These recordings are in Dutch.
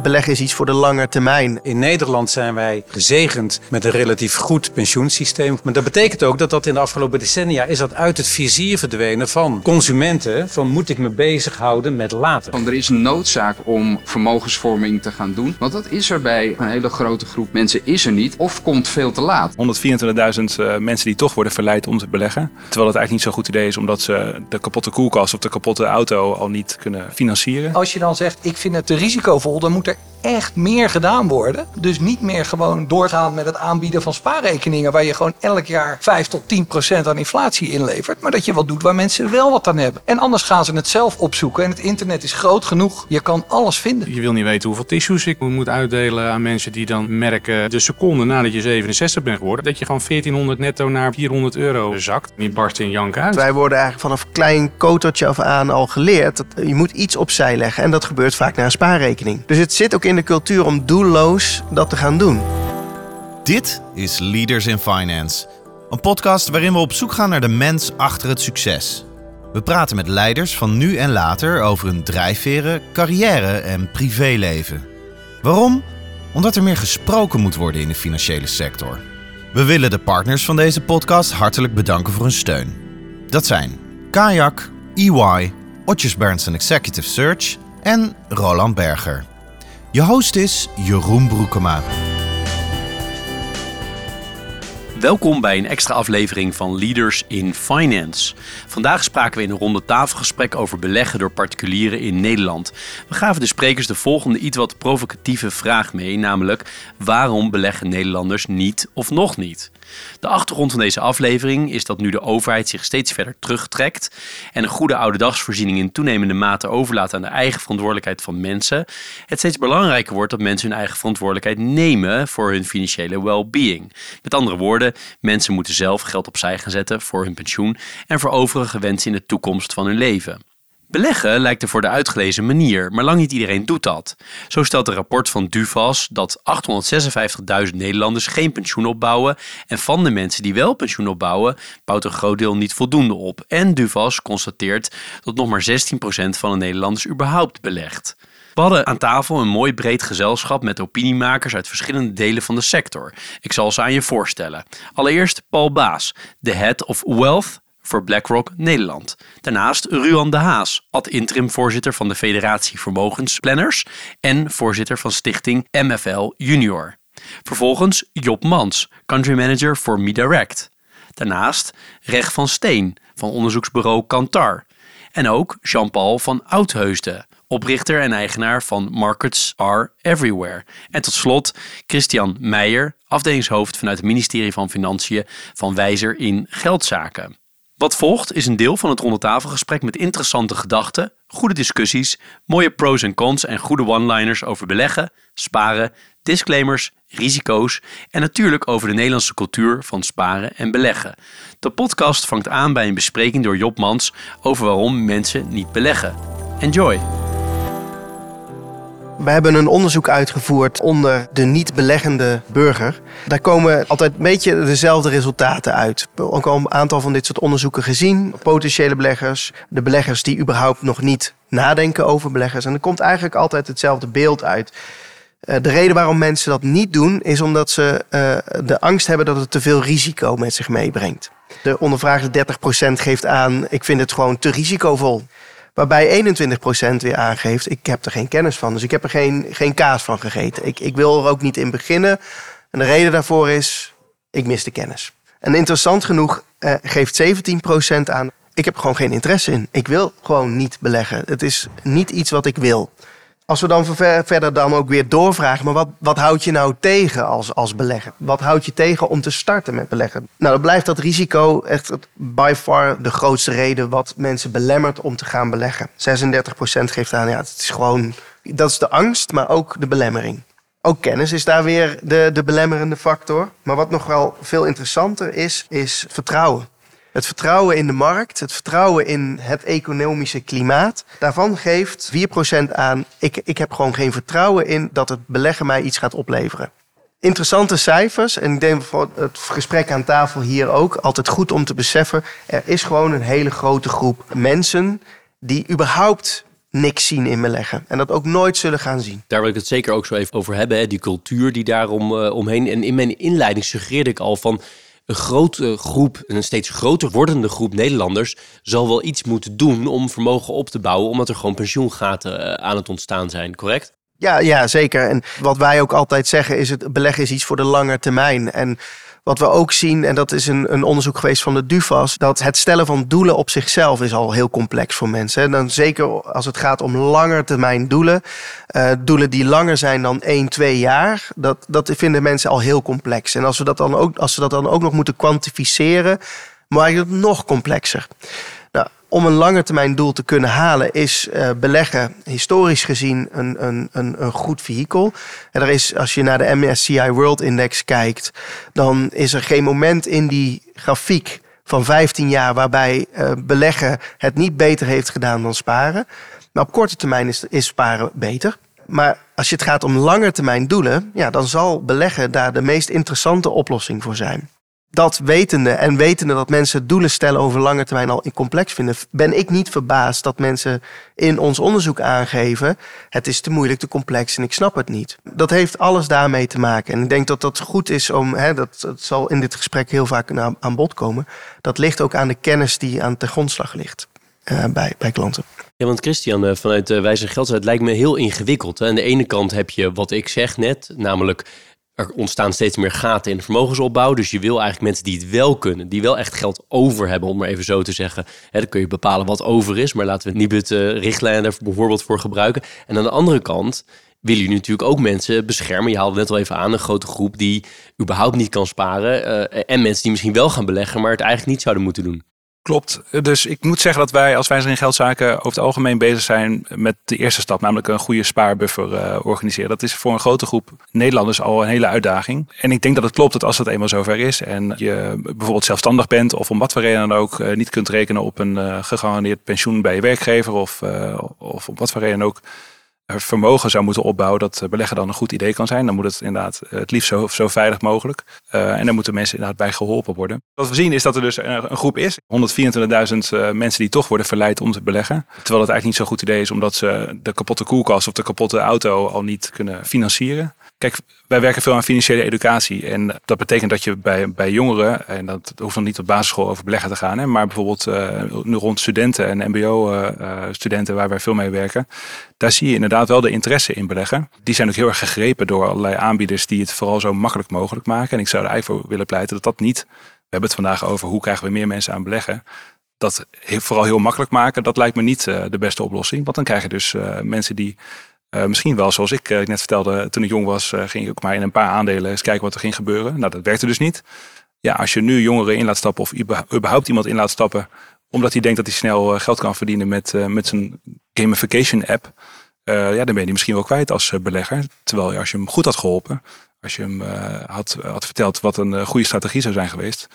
beleggen is iets voor de lange termijn. In Nederland zijn wij gezegend met een relatief goed pensioensysteem. Maar dat betekent ook dat dat in de afgelopen decennia is dat uit het vizier verdwenen van consumenten. Van moet ik me bezighouden met later. Want er is een noodzaak om vermogensvorming te gaan doen. Want dat is er bij een hele grote groep mensen is er niet of komt veel te laat. 124.000 uh, mensen die toch worden verleid om te beleggen. Terwijl het eigenlijk niet zo'n goed idee is omdat ze de kapotte koelkast of de kapotte auto al niet kunnen financieren. Als je dan zegt ik vind het te risicovol, dan moet er echt meer gedaan worden. Dus niet meer gewoon doorgaan met het aanbieden van spaarrekeningen waar je gewoon elk jaar 5 tot 10 procent aan inflatie inlevert. Maar dat je wat doet waar mensen wel wat aan hebben. En anders gaan ze het zelf opzoeken. En het internet is groot genoeg. Je kan alles vinden. Je wil niet weten hoeveel tissues ik moet uitdelen aan mensen die dan merken de seconde nadat je 67 bent geworden. Dat je gewoon 1400 netto naar 400 euro zakt. Die barst in jank uit. Wij worden eigenlijk vanaf klein kotertje af aan al geleerd dat je moet iets opzij leggen. En dat gebeurt vaak naar een spaarrekening. Dus het zit ook in de cultuur om doelloos dat te gaan doen. Dit is Leaders in Finance. Een podcast waarin we op zoek gaan naar de mens achter het succes. We praten met leiders van nu en later over hun drijfveren, carrière en privéleven. Waarom? Omdat er meer gesproken moet worden in de financiële sector. We willen de partners van deze podcast hartelijk bedanken voor hun steun. Dat zijn Kayak, EY, Otjes Berndsen Executive Search en Roland Berger. Je host is Jeroen Broekema. Welkom bij een extra aflevering van Leaders in Finance. Vandaag spraken we in een ronde tafelgesprek over beleggen door particulieren in Nederland. We gaven de sprekers de volgende iets wat provocatieve vraag mee, namelijk waarom beleggen Nederlanders niet of nog niet? De achtergrond van deze aflevering is dat nu de overheid zich steeds verder terugtrekt en een goede ouderdagsvoorziening in toenemende mate overlaat aan de eigen verantwoordelijkheid van mensen, het steeds belangrijker wordt dat mensen hun eigen verantwoordelijkheid nemen voor hun financiële well-being. Met andere woorden, mensen moeten zelf geld opzij gaan zetten voor hun pensioen en voor overige wensen in de toekomst van hun leven. Beleggen lijkt er voor de uitgelezen manier, maar lang niet iedereen doet dat. Zo stelt een rapport van Duvas dat 856.000 Nederlanders geen pensioen opbouwen en van de mensen die wel pensioen opbouwen, bouwt een groot deel niet voldoende op. En Duvas constateert dat nog maar 16% van de Nederlanders überhaupt belegt. We hadden aan tafel een mooi breed gezelschap met opiniemakers uit verschillende delen van de sector. Ik zal ze aan je voorstellen. Allereerst Paul Baas, de Head of Wealth voor BlackRock Nederland. Daarnaast Ruan de Haas, ad-interim voorzitter van de Federatie Vermogensplanners en voorzitter van stichting MFL Junior. Vervolgens Job Mans, country manager voor MeDirect. Daarnaast Reg van Steen van onderzoeksbureau Kantar. En ook Jean-Paul van Oudheusden, oprichter en eigenaar van Markets Are Everywhere. En tot slot Christian Meijer, afdelingshoofd vanuit het ministerie van Financiën van Wijzer in Geldzaken. Wat volgt is een deel van het rondetafelgesprek met interessante gedachten, goede discussies, mooie pros en cons en goede one-liners over beleggen, sparen, disclaimers, risico's en natuurlijk over de Nederlandse cultuur van sparen en beleggen. De podcast vangt aan bij een bespreking door Job Mans over waarom mensen niet beleggen. Enjoy! We hebben een onderzoek uitgevoerd onder de niet-beleggende burger. Daar komen altijd een beetje dezelfde resultaten uit. Ook al een aantal van dit soort onderzoeken gezien. Potentiële beleggers, de beleggers die überhaupt nog niet nadenken over beleggers. En er komt eigenlijk altijd hetzelfde beeld uit. Eh, de reden waarom mensen dat niet doen, is omdat ze uh, de angst hebben dat het te veel risico met zich meebrengt. De ondervraagde 30% geeft aan, ik vind het gewoon te risicovol. Waarbij 21% weer aangeeft, ik heb er geen kennis van. Dus ik heb er geen, geen kaas van gegeten. Ik, ik wil er ook niet in beginnen. En de reden daarvoor is, ik mis de kennis. En interessant genoeg uh, geeft 17% aan, ik heb gewoon geen interesse in. Ik wil gewoon niet beleggen. Het is niet iets wat ik wil. Als we dan verder dan ook weer doorvragen, maar wat, wat houd je nou tegen als, als belegger? Wat houd je tegen om te starten met beleggen? Nou, dan blijft dat risico echt by far de grootste reden wat mensen belemmert om te gaan beleggen. 36% geeft aan, ja, het is gewoon, dat is de angst, maar ook de belemmering. Ook kennis is daar weer de, de belemmerende factor. Maar wat nog wel veel interessanter is, is vertrouwen. Het vertrouwen in de markt, het vertrouwen in het economische klimaat. Daarvan geeft 4% aan, ik, ik heb gewoon geen vertrouwen in dat het beleggen mij iets gaat opleveren. Interessante cijfers. En ik denk voor het gesprek aan tafel hier ook altijd goed om te beseffen. Er is gewoon een hele grote groep mensen die überhaupt niks zien in beleggen. En dat ook nooit zullen gaan zien. Daar wil ik het zeker ook zo even over hebben. Hè? Die cultuur die daarom uh, omheen. En in mijn inleiding suggereerde ik al van een grote groep, een steeds groter wordende groep Nederlanders, zal wel iets moeten doen om vermogen op te bouwen, omdat er gewoon pensioengaten uh, aan het ontstaan zijn, correct? Ja, ja, zeker. En wat wij ook altijd zeggen is het beleggen is iets voor de lange termijn. En wat we ook zien, en dat is een, een onderzoek geweest van de DUFAS, dat het stellen van doelen op zichzelf is al heel complex voor mensen. En dan zeker als het gaat om langetermijn doelen, uh, doelen die langer zijn dan 1, 2 jaar, dat, dat vinden mensen al heel complex. En als we dat dan ook, als we dat dan ook nog moeten kwantificeren, maakt het nog complexer om een lange termijn doel te kunnen halen, is uh, beleggen historisch gezien een, een, een, een goed vehikel. En er is, als je naar de MSCI World Index kijkt, dan is er geen moment in die grafiek van 15 jaar waarbij uh, beleggen het niet beter heeft gedaan dan sparen. Maar op korte termijn is, is sparen beter. Maar als je het gaat om lange termijn doelen, ja, dan zal beleggen daar de meest interessante oplossing voor zijn dat wetende en wetende dat mensen doelen stellen over lange termijn al complex vinden, ben ik niet verbaasd dat mensen in ons onderzoek aangeven: het is te moeilijk, te complex en ik snap het niet. Dat heeft alles daarmee te maken. En ik denk dat dat goed is om, hè, dat, zal in dit gesprek heel vaak aan bod komen. Dat ligt ook aan de kennis die aan de grondslag ligt uh, bij, bij klanten. Ja, want Christian, eh, vanuit uh, Wijze Geld, het lijkt me heel ingewikkeld. Aan de ene kant heb je wat ik zeg net, namelijk er ontstaan steeds meer gaten in de vermogensopbouw. Dus je wil eigenlijk mensen die het wel kunnen, die wel echt geld over hebben, om maar even zo te zeggen. Hè, dan kun je bepalen wat over is, maar laten we Nibud uh, richtlijnen er bijvoorbeeld voor gebruiken. En aan de andere kant willen jullie natuurlijk ook mensen beschermen. Je haalde net al even aan, een grote groep die überhaupt niet kan sparen. Uh, en mensen die misschien wel gaan beleggen, maar het eigenlijk niet zouden moeten doen. Klopt. Dus ik moet zeggen dat wij als wijzer in geldzaken over het algemeen bezig zijn met de eerste stap, namelijk een goede spaarbuffer uh, organiseren. Dat is voor een grote groep Nederlanders al een hele uitdaging. En ik denk dat het klopt dat als het eenmaal zover is en je bijvoorbeeld zelfstandig bent of om wat voor reden dan ook uh, niet kunt rekenen op een uh, gegarandeerd pensioen bij je werkgever of, of op wat voor reden ook vermogen zou moeten opbouwen, dat beleggen dan een goed idee kan zijn. Dan moet het inderdaad het liefst zo, zo veilig mogelijk. En dan moeten mensen inderdaad bij geholpen worden. Wat we zien is dat er dus een, groep is, 124.000 uh, mensen die toch worden verleid om te beleggen. Terwijl het eigenlijk niet zo'n goed idee is, omdat ze de kapotte koelkast of de kapotte auto al niet kunnen financieren. Kijk, wij werken veel aan financiële educatie. En dat betekent dat je bij, bij jongeren, en dat hoeft dan niet op basisschool over beleggen te gaan, hè, maar bijvoorbeeld nu rond studenten en MBO-studenten waar wij veel mee werken, daar zie je inderdaad wel de interesse in beleggen. Die zijn ook heel erg gegrepen door allerlei aanbieders die het vooral zo makkelijk mogelijk maken. En ik zou er eigenlijk voor willen pleiten dat dat niet. We hebben het vandaag over hoe krijgen we meer mensen aan beleggen. Dat vooral heel makkelijk maken, dat lijkt me niet de beste oplossing. Want dan krijg je dus mensen die uh, misschien wel, zoals ik net vertelde, toen ik jong was, ging ik ook maar in een paar aandelen eens kijken wat er ging gebeuren. Nou, dat werkte dus niet. Ja, als je nu jongeren in laat stappen of überhaupt iemand in laat stappen, omdat hij denkt dat hij snel geld kan verdienen met, met zijn gamification app, ja, dan ben je die misschien wel kwijt als belegger. Terwijl als je hem goed had geholpen, als je hem had, had verteld wat een goede strategie zou zijn geweest,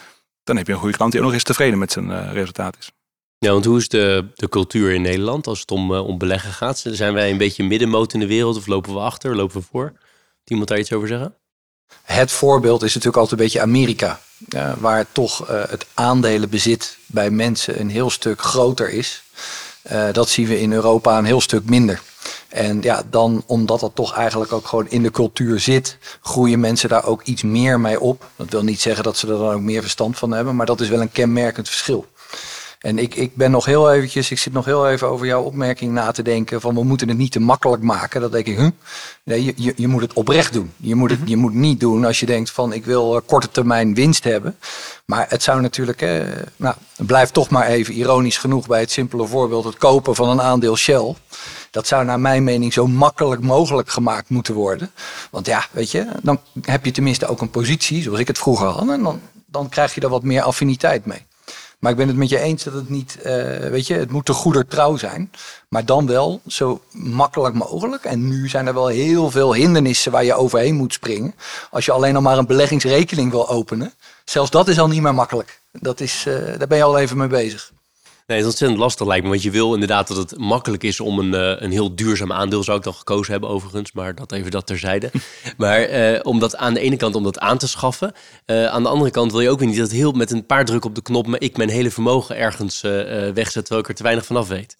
dan heb je een goede klant die ook nog eens tevreden met zijn resultaat is. Ja, want hoe is de, de cultuur in Nederland als het om, om beleggen gaat? Zijn wij een beetje middenmoot in de wereld of lopen we achter, lopen we voor? Iemand daar iets over zeggen? Het voorbeeld is natuurlijk altijd een beetje Amerika. Uh, waar toch uh, het aandelenbezit bij mensen een heel stuk groter is. Dat zien we in Europa een heel stuk minder. En ja, dan omdat dat toch eigenlijk ook gewoon in de cultuur zit, groeien mensen daar ook iets meer mee op. Dat wil niet zeggen dat ze er dan ook meer verstand van hebben, maar dat is wel een kenmerkend verschil. En ik, ik ben nog heel eventjes, ik zit nog heel even over jouw opmerking na te denken van we moeten het niet te makkelijk maken. Dat denk ik, huh? nee, je, je, je moet het oprecht doen. Je moet het mhm. je moet niet doen als je denkt van ik wil korte termijn winst hebben. Maar het zou natuurlijk, eh, nou, blijft toch maar even ironisch genoeg bij het simpele voorbeeld het kopen van een aandeel Shell. Dat zou naar mijn mening zo makkelijk mogelijk gemaakt moeten worden. Want ja, weet je, dan heb je tenminste ook een positie, zoals ik het vroeger had. En dan, dan krijg je er wat meer affiniteit mee. Maar ik ben het met je eens dat het niet, uh, weet je, het moet te goeder trouw zijn. Maar dan wel zo makkelijk mogelijk. En nu zijn er wel heel veel hindernissen waar je overheen moet springen. Als je alleen nog maar een beleggingsrekening wil openen. Zelfs dat is al niet meer makkelijk. Dat is, uh, daar ben je al even mee bezig. Nee, het is ontzettend lastig lijkt me. Want je wil inderdaad dat het makkelijk is om een, uh, een heel duurzaam aandeel, zou ik dan gekozen hebben overigens, maar dat even dat terzijde. maar uh, om dat aan de ene kant om dat aan te schaffen. Uh, aan de andere kant wil je ook weer niet dat heel met een paar druk op de knop ik mijn hele vermogen ergens wegzet terwijl ik er te weinig vanaf weet.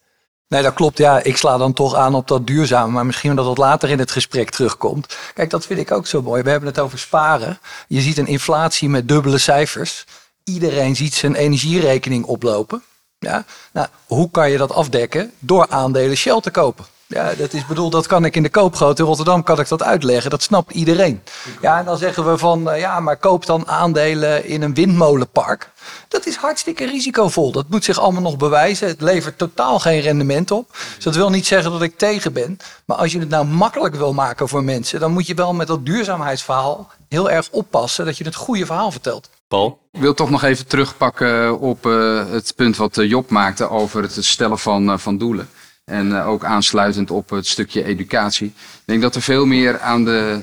Nee, dat klopt. Ja, ik sla dan toch aan op dat duurzame, maar misschien dat dat later in het gesprek terugkomt. Kijk, dat vind ik ook zo mooi. We hebben het over sparen. Je ziet een inflatie met dubbele cijfers. Iedereen ziet zijn energierekening oplopen. Ja? Nou, hoe kan je dat afdekken? Door aandelen Shell te kopen. Ja, dat is bedoeld, dat kan ik in de koopgroot in Rotterdam kan ik dat uitleggen. Dat snapt iedereen. Ja, en dan zeggen we van, uh, ja, maar koop dan aandelen in een windmolenpark. Dat is hartstikke risicovol. Dat moet zich allemaal nog bewijzen. Het levert totaal geen rendement op. Dus dat wil niet zeggen dat ik tegen ben. Maar als je het nou makkelijk wil maken voor mensen, dan moet je wel met dat duurzaamheidsverhaal heel erg oppassen dat je het goede verhaal vertelt. Paul? Ik wil toch nog even terugpakken op uh, het punt wat uh, Job maakte over het stellen van, van doelen. En ook aansluitend op het stukje educatie. Ik denk dat er veel meer aan de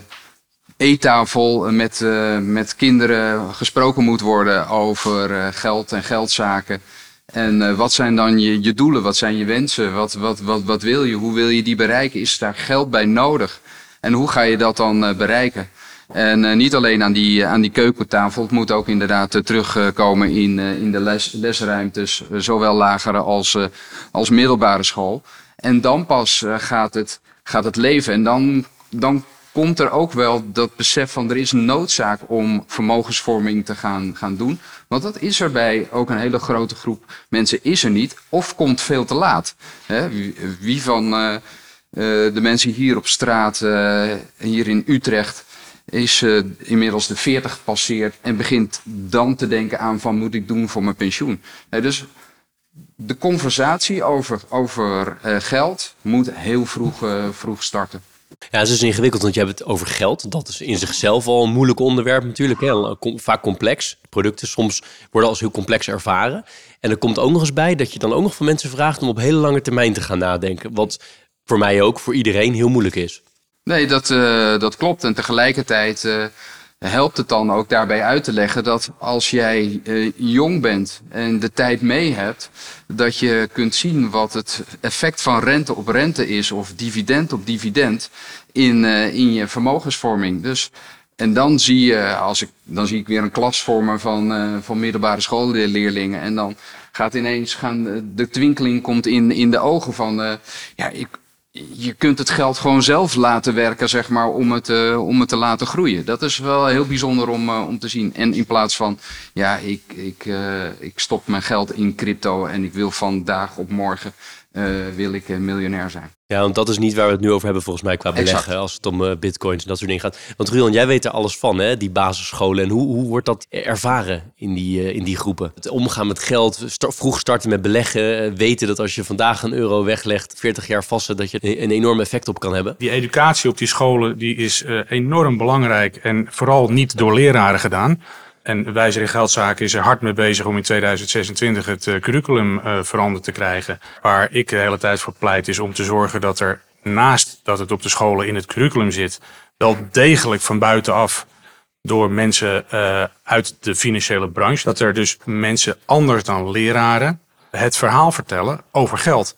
eettafel met, met kinderen gesproken moet worden over geld en geldzaken. En wat zijn dan je, je doelen? Wat zijn je wensen? Wat, wat, wat, wat wil je? Hoe wil je die bereiken? Is daar geld bij nodig? En hoe ga je dat dan bereiken? En uh, niet alleen aan die, aan die keukentafel, het moet ook inderdaad uh, terugkomen in, in de les, lesruimtes, zowel lagere als, als middelbare school. En dan pas gaat, het, gaat het leven. En dan, dan komt er ook wel dat besef van er is een noodzaak om vermogensvorming te gaan, gaan doen. Want dat is er bij ook een hele grote groep mensen is er niet of komt veel te laat. Wie van de mensen hier op straat, hier in Utrecht is uh, inmiddels de 40 gepasseerd en begint dan te denken aan van moet ik doen voor mijn pensioen. Dus de conversatie over, over uh, geld moet heel vroeg, vroeg starten. Ja, het is dus ingewikkeld, want je hebt het over geld. Dat is in zichzelf al een moeilijk onderwerp natuurlijk. Hè? Vaak complex. Producten soms worden als heel complex ervaren. En er komt ook nog eens bij dat je dan ook nog van mensen vraagt om op hele lange termijn te gaan nadenken. Wat voor mij ook, voor iedereen heel moeilijk is. Nee, dat, uh, dat klopt. En tegelijkertijd uh, helpt het dan ook daarbij uit te leggen dat als jij uh, jong bent en de tijd mee hebt, dat je kunt zien wat het effect van rente op rente is of dividend op dividend in, in je vermogensvorming. Dus, en dan zie je, als ik, dan zie ik weer een klas vormen van, van middelbare schoolleerlingen en dan gaat ineens gaan, de twinkeling komt in, in de ogen van, ja, ik, je kunt het geld gewoon zelf laten werken, zeg maar, om het, uh, om het te laten groeien. Dat is wel heel bijzonder om, uh, om te zien. En in plaats van, ja, ik, ik, uh, ik stop mijn geld in crypto en ik wil vandaag op morgen wil ik miljonair zijn. Ja, want dat is niet waar we het nu over hebben volgens mij qua beleggen. Exact. Als het om bitcoins en dat soort dingen gaat. Want Rion, jij weet er alles van, hè? Die basisscholen. En hoe, hoe wordt dat ervaren in die, in die groepen? Het omgaan met geld, st vroeg starten met beleggen. Weten dat als je vandaag een euro weglegt, 40 jaar vast dat je een enorm effect op kan hebben. Die educatie op die scholen die is uh, enorm belangrijk. En vooral niet door leraren gedaan. En Wijzer in Geldzaken is er hard mee bezig om in 2026 het uh, curriculum uh, veranderd te krijgen. Waar ik de hele tijd voor pleit is om te zorgen dat er naast dat het op de scholen in het curriculum zit, wel degelijk van buitenaf door mensen uh, uit de financiële branche, dat er dus mensen anders dan leraren het verhaal vertellen over geld.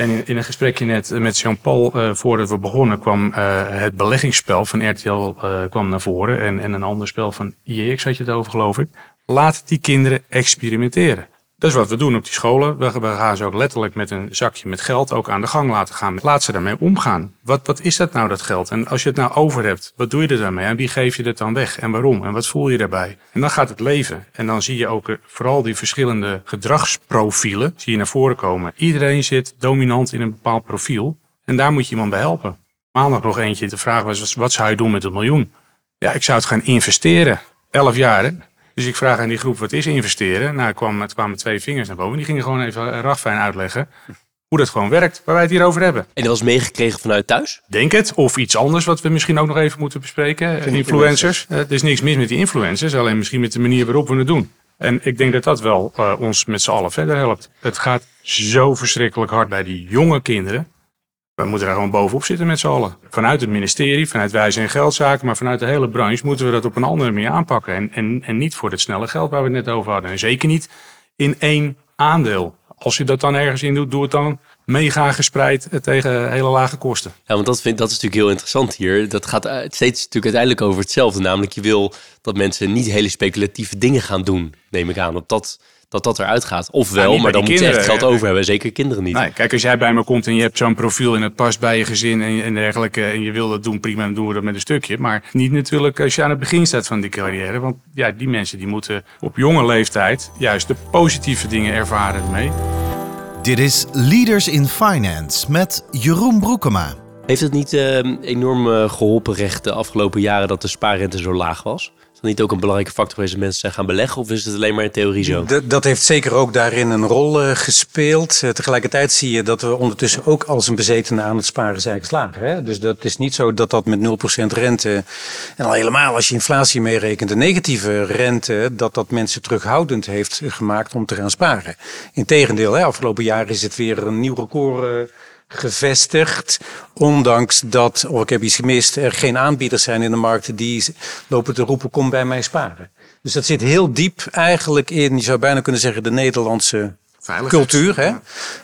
En in, in een gesprekje net met Jean-Paul, uh, voordat we begonnen, kwam uh, het beleggingsspel van RTL uh, kwam naar voren. En, en een ander spel van IEX had je het over, geloof ik. Laat die kinderen experimenteren. Dat is wat we doen op die scholen. We, gaan ze ook letterlijk met een zakje met geld ook aan de gang laten gaan. Laat ze daarmee omgaan. Wat, wat is dat nou, dat geld? En als je het nou over hebt, wat doe je er daarmee? En wie geef je het dan weg? En waarom? En wat voel je daarbij? En dan gaat het leven. En dan zie je ook vooral die verschillende gedragsprofielen zie je naar voren komen. Iedereen zit dominant in een bepaald profiel. En daar moet je iemand bij helpen. Maandag nog eentje. De vraag was, wat zou je doen met een miljoen? Ja, ik zou het gaan investeren. Elf jaar? Dus ik vraag aan die groep, wat is investeren? Nou, kwamen, er kwamen twee vingers naar boven. Die gingen gewoon even rafijn uitleggen hoe dat gewoon werkt, waar wij het hier over hebben. En dat was meegekregen vanuit thuis? Denk het. Of iets anders wat we misschien ook nog even moeten bespreken. Influencers. Uh, er is niks mis met die influencers, alleen misschien met de manier waarop we het doen. En ik denk dat dat wel uh, ons met z'n allen verder helpt. Het gaat zo verschrikkelijk hard bij die jonge kinderen. We moeten daar gewoon bovenop zitten met z'n allen. Vanuit het ministerie, vanuit wijze en geldzaken, maar vanuit de hele branche moeten we dat op een andere manier aanpakken. En, en, en niet voor het snelle geld waar we het net over hadden. En zeker niet in één aandeel. Als je dat dan ergens in doet, doe het dan mega gespreid eh, tegen hele lage kosten. Ja, want dat, vind, dat is natuurlijk heel interessant hier. Dat gaat eh, steeds natuurlijk uiteindelijk over hetzelfde. Namelijk, je wil dat mensen niet hele speculatieve dingen gaan doen, neem ik aan. Dat dat, dat, dat eruit gaat. Ofwel, Ja, maar dan moet je echt geld ja. over hebben. Zeker kinderen niet. Nee, kijk, als jij bij me komt en je hebt zo'n profiel en het past bij je gezin en, en dergelijke. En je wil dat doen, prima, dan doen we dat met een stukje. Maar niet natuurlijk als je aan het begin staat van die carrière. Want ja, die mensen die moeten op jonge leeftijd juist de positieve dingen ervaren ermee. Dit is Leaders in Finance met Jeroen Broekema. Heeft het niet eh, enorm eh, geholpen recht de afgelopen jaren dat de spaarrente zo laag was? Dat niet ook een belangrijke factor geweest dat mensen zijn gaan beleggen? Of is het alleen maar in theorie zo? D- dat heeft zeker ook daarin een rol eh, gespeeld. Eh, tegelijkertijd zie je dat we ondertussen ook als een bezetene aan het sparen zijn geslagen. Hè? Dus dat is niet zo dat dat met 0% rente, en al helemaal als je inflatie meerekent, de negatieve rente, dat dat mensen terughoudend heeft gemaakt om te gaan sparen. Integendeel, hè, afgelopen jaar is het weer een nieuw record eh, gevestigd. Ondanks dat, of ik heb iets gemist, er geen aanbieders zijn in de markt die lopen te roepen, kom bij mij sparen. Dus dat zit heel diep eigenlijk in, je zou bijna kunnen zeggen, de Nederlandse cultuur. Hè?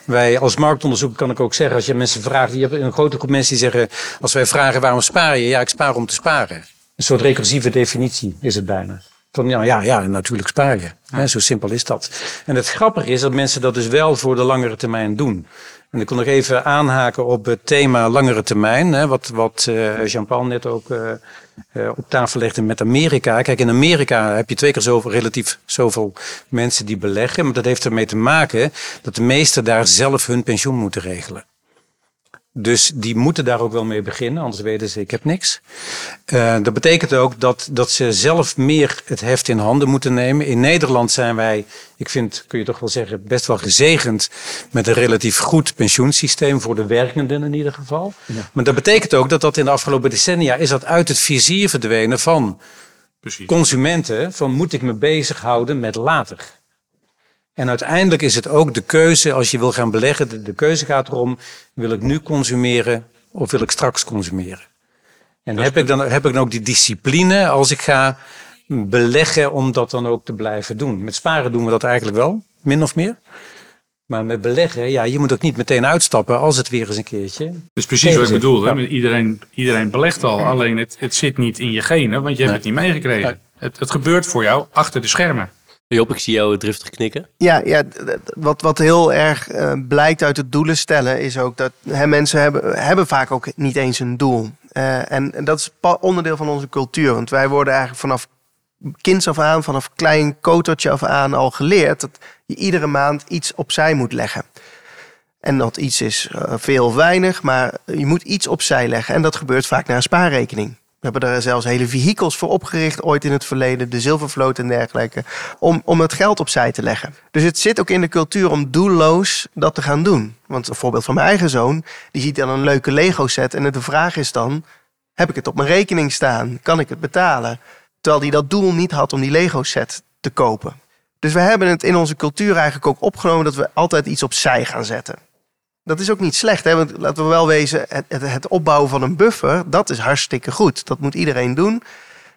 Wij als marktonderzoek kan ik ook zeggen, als je mensen vraagt, je hebt een grote groep mensen die zeggen, als wij vragen waarom spaar je? Ja, ik spaar om te sparen. Een soort recursieve definitie is het bijna. Van ja, ja, ja natuurlijk spaar je. Hè, zo simpel is dat. En het grappige is dat mensen dat dus wel voor de langere termijn doen. En ik kon nog even aanhaken op het thema langere termijn. Hè, wat wat eh, Jean-Paul net ook eh, eh, op tafel legde met Amerika. Kijk, in Amerika heb je twee keer zoveel, relatief zoveel mensen die beleggen. Maar dat heeft ermee te maken dat de meesten daar zelf hun pensioen moeten regelen. Dus die moeten daar ook wel mee beginnen, anders weten ze, ik heb niks. Eh, dat betekent ook dat, dat ze zelf meer het heft in handen moeten nemen. In Nederland zijn wij, ik vind, kun je toch wel zeggen, best wel gezegend met een relatief goed pensioensysteem voor de werkenden in ieder geval. Maar dat betekent ook dat dat in de afgelopen decennia is dat uit het vizier verdwenen van Precies. consumenten, van moet ik me bezighouden met later. En uiteindelijk is het ook de keuze, als je wil gaan beleggen, de, de keuze gaat erom, wil ik nu consumeren of wil ik straks consumeren? En heb ik, dan, heb ik dan ook die discipline als ik ga beleggen om dat dan ook te blijven doen? Met sparen doen we dat eigenlijk wel, min of meer. Maar met beleggen, ja, je moet ook niet meteen uitstappen als het weer eens een keertje. Dat is precies wat ik bedoel. Hè? Ja. Iedereen, iedereen belegt al, alleen het, het zit niet in je genen, want je hebt het niet meegekregen. Het, het gebeurt voor jou achter de schermen. Job, ik zie jou driftig knikken. Ja, ja wat, wat heel erg eh, blijkt uit het doelen stellen is ook dat hè, mensen hebben, hebben vaak ook niet eens een doel. Eh, en, dat is onderdeel van onze cultuur. Want wij worden eigenlijk vanaf kinds af aan, vanaf klein kotertje af aan al geleerd dat je iedere maand iets opzij moet leggen. En dat iets is eh, veel of weinig, maar je moet iets opzij leggen. En dat gebeurt vaak naar een spaarrekening. We hebben er zelfs hele vehikels voor opgericht ooit in het verleden, de zilvervloot en dergelijke, om, om het geld opzij te leggen. Dus het zit ook in de cultuur om doelloos dat te gaan doen. Want een voorbeeld van mijn eigen zoon, die ziet dan een leuke Lego set en de vraag is dan, heb ik het op mijn rekening staan? Kan ik het betalen? Terwijl hij dat doel niet had om die Lego set te kopen. Dus we hebben het in onze cultuur eigenlijk ook opgenomen dat we altijd iets opzij gaan zetten. Dat is ook niet slecht, hè? laten we wel wezen, het, het, opbouwen van een buffer, dat is hartstikke goed. Dat moet iedereen doen.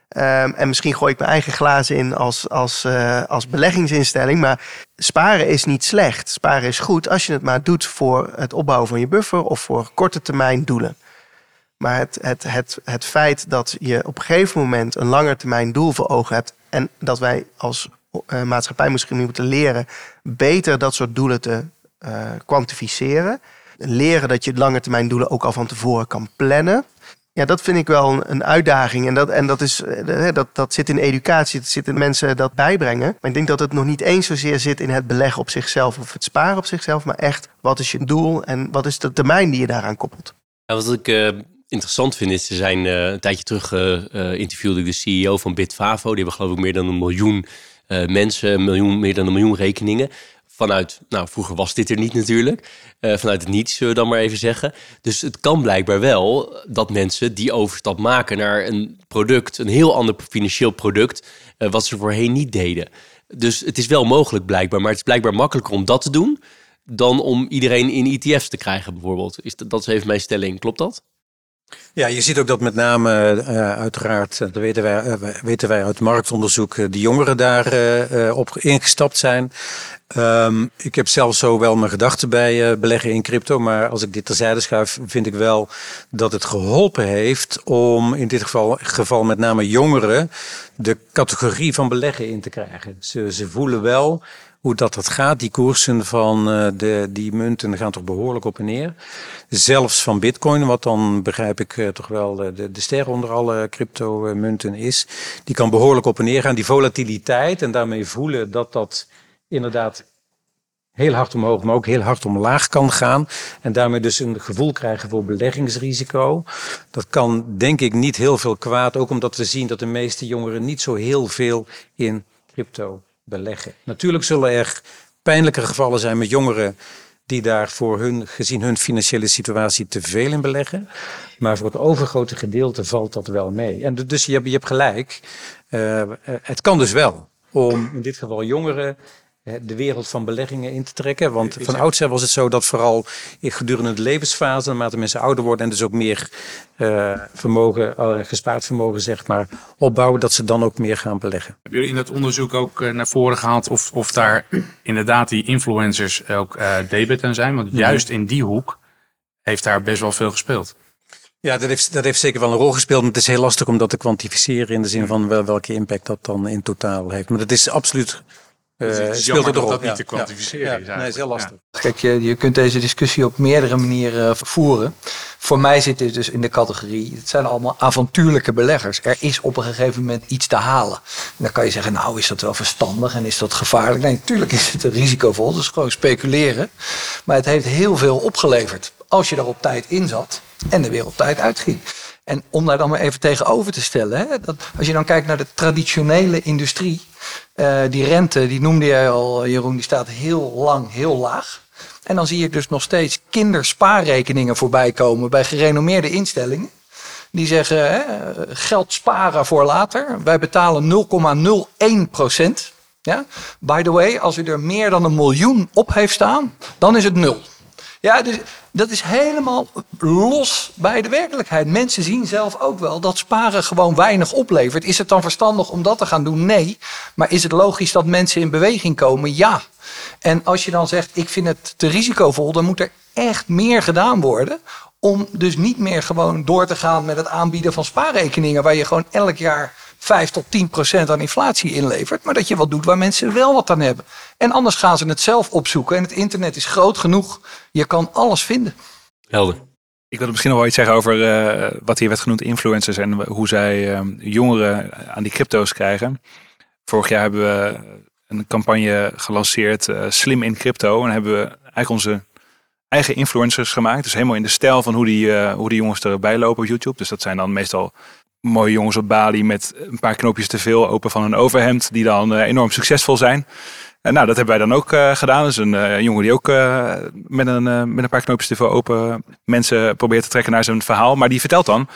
Ehm, en misschien gooi ik mijn eigen glazen in als, als, eh, als beleggingsinstelling. Maar sparen is niet slecht. Sparen is goed als je het maar doet voor het opbouwen van je buffer of voor korte termijn doelen. Maar het, het, het, het feit dat je op een gegeven moment een langer termijn doel voor ogen hebt. En dat wij als eh, maatschappij misschien moeten leren beter dat soort doelen te kwantificeren. Leren dat je lange termijn doelen ook al van tevoren kan plannen. Ja, dat vind ik wel een, uitdaging. En, dat, en dat, is, eh, dat, dat zit in educatie, dat zit in mensen dat bijbrengen. Maar ik denk dat het nog niet eens zozeer zit in het beleggen op zichzelf of het sparen op zichzelf. Maar echt, wat is je doel en wat is de termijn die je daaraan koppelt? Wat ik eh, interessant vind is, ze zijn eh, een tijdje terug eh, eh, interviewde ik de CEO van Bitfavo. Die hebben geloof ik meer dan een miljoen eh, mensen, miljoen, meer dan een miljoen rekeningen. Vanuit, nou vroeger was dit er niet natuurlijk, eh, vanuit het niets zullen we dan maar even zeggen. Dus het kan blijkbaar wel dat mensen die overstap maken naar een product, een heel ander financieel product, eh, wat ze voorheen niet deden. Dus het is wel mogelijk blijkbaar, maar het is blijkbaar makkelijker om dat te doen dan om iedereen in ETF's te krijgen bijvoorbeeld. Is dat, dat is even mijn stelling, klopt dat? Ja, je ziet ook dat met name uh, uiteraard, dat weten wij, uh, weten wij uit marktonderzoek, uh, de jongeren daar op ingestapt zijn. Um, ik heb zelf zo wel mijn gedachten bij beleggen in crypto, maar als ik dit terzijde schuif, vind ik wel dat het geholpen heeft om in dit geval, geval met name jongeren de categorie van beleggen in te krijgen. Ze, ze voelen wel hoe dat, dat gaat. Die koersen van uh, de, die munten gaan toch behoorlijk op en neer. Zelfs van bitcoin, wat dan begrijp ik uh, toch wel de, de ster onder alle crypto munten is. Die kan behoorlijk op en neer gaan. Die volatiliteit en daarmee voelen dat dat inderdaad heel hard omhoog, maar ook heel hard omlaag kan gaan. En daarmee dus een gevoel krijgen voor beleggingsrisico. Dat kan denk ik niet heel veel kwaad. Ook omdat we zien dat de meeste jongeren niet zo heel veel in crypto beleggen. Natuurlijk zullen er pijnlijke gevallen zijn met jongeren die daar voor hun, gezien hun financiële situatie, te veel in beleggen. Maar voor het overgrote gedeelte valt dat wel mee. En dus je hebt, je hebt gelijk. Uh, het kan dus wel om in dit geval jongeren de wereld van beleggingen in te trekken. Want van oudsher was het zo dat vooral gedurende de levensfase, naarmate mensen ouder worden en dus ook meer uh, vermogen, uh, gespaard vermogen zeg maar, opbouwen, dat ze dan ook meer gaan beleggen. Hebben jullie in dat onderzoek ook uh, naar voren gehaald of, of daar inderdaad die influencers ook debet aan zijn? Want juist in die hoek heeft daar best wel veel gespeeld. Ja, dat heeft, dat heeft zeker wel een rol gespeeld. Maar het is heel lastig om dat te kwantificeren in de zin van wel, welke impact dat dan in totaal heeft. Maar dat is absoluut speelt het erop. dat niet te kwantificeren ja. Nee, is heel lastig. Kijk, je, je kunt deze discussie op meerdere manieren voeren. Voor mij zit dit dus in de categorie, het zijn allemaal avontuurlijke beleggers. Er is op een gegeven moment iets te halen. En dan kan je zeggen, nou is dat wel verstandig en is dat gevaarlijk? Nee, natuurlijk is het risicovol, dus gewoon speculeren. Maar het heeft heel veel opgeleverd als je er op tijd in zat en er weer op tijd uitging. En om daar dan maar even tegenover te stellen, hè, dat als je dan kijkt naar de traditionele industrie, uh, die rente, die noemde jij al, Jeroen, die staat heel lang heel laag. En dan zie ik dus nog steeds kinderspaarrekeningen voorbij komen bij gerenommeerde instellingen. Die zeggen hè, geld sparen voor later. Wij betalen 0,01 procent. Ja? By the way, als u er meer dan een miljoen op heeft staan, dan is het nul. Ja, dus dat is helemaal los bij de werkelijkheid. Mensen zien zelf ook wel dat sparen gewoon weinig oplevert. Is het dan verstandig om dat te gaan doen? Nee. Maar is het logisch dat mensen in beweging komen? Ja. En als je dan zegt, ik vind het te risicovol, dan moet er echt meer gedaan worden. Om dus niet meer gewoon door te gaan met het aanbieden van spaarrekeningen, waar je gewoon elk jaar 5 tot 10 procent aan inflatie inlevert. Maar dat je wat doet waar mensen wel wat aan hebben. En anders gaan ze het zelf opzoeken. En het internet is groot genoeg. Je kan alles vinden. Helder. Ik wil misschien nog wel iets zeggen over uh, wat hier werd genoemd influencers en hoe zij uh, jongeren aan die crypto's krijgen. Vorig jaar hebben we een campagne gelanceerd, uh, Slim in Crypto. En hebben we eigenlijk onze eigen influencers gemaakt. Dus helemaal in de stijl van hoe die, hoe die jongens erbij lopen op YouTube. Dus dat zijn dan meestal mooie jongens op Bali met een paar knoopjes te veel open van een overhemd, die dan uh, enorm succesvol zijn. En nou, dat hebben wij dan ook uh, gedaan. Dus een uh, jongen die ook met, een, met een paar knoopjes te veel open mensen probeert te trekken naar zijn verhaal. Maar die vertelt dan,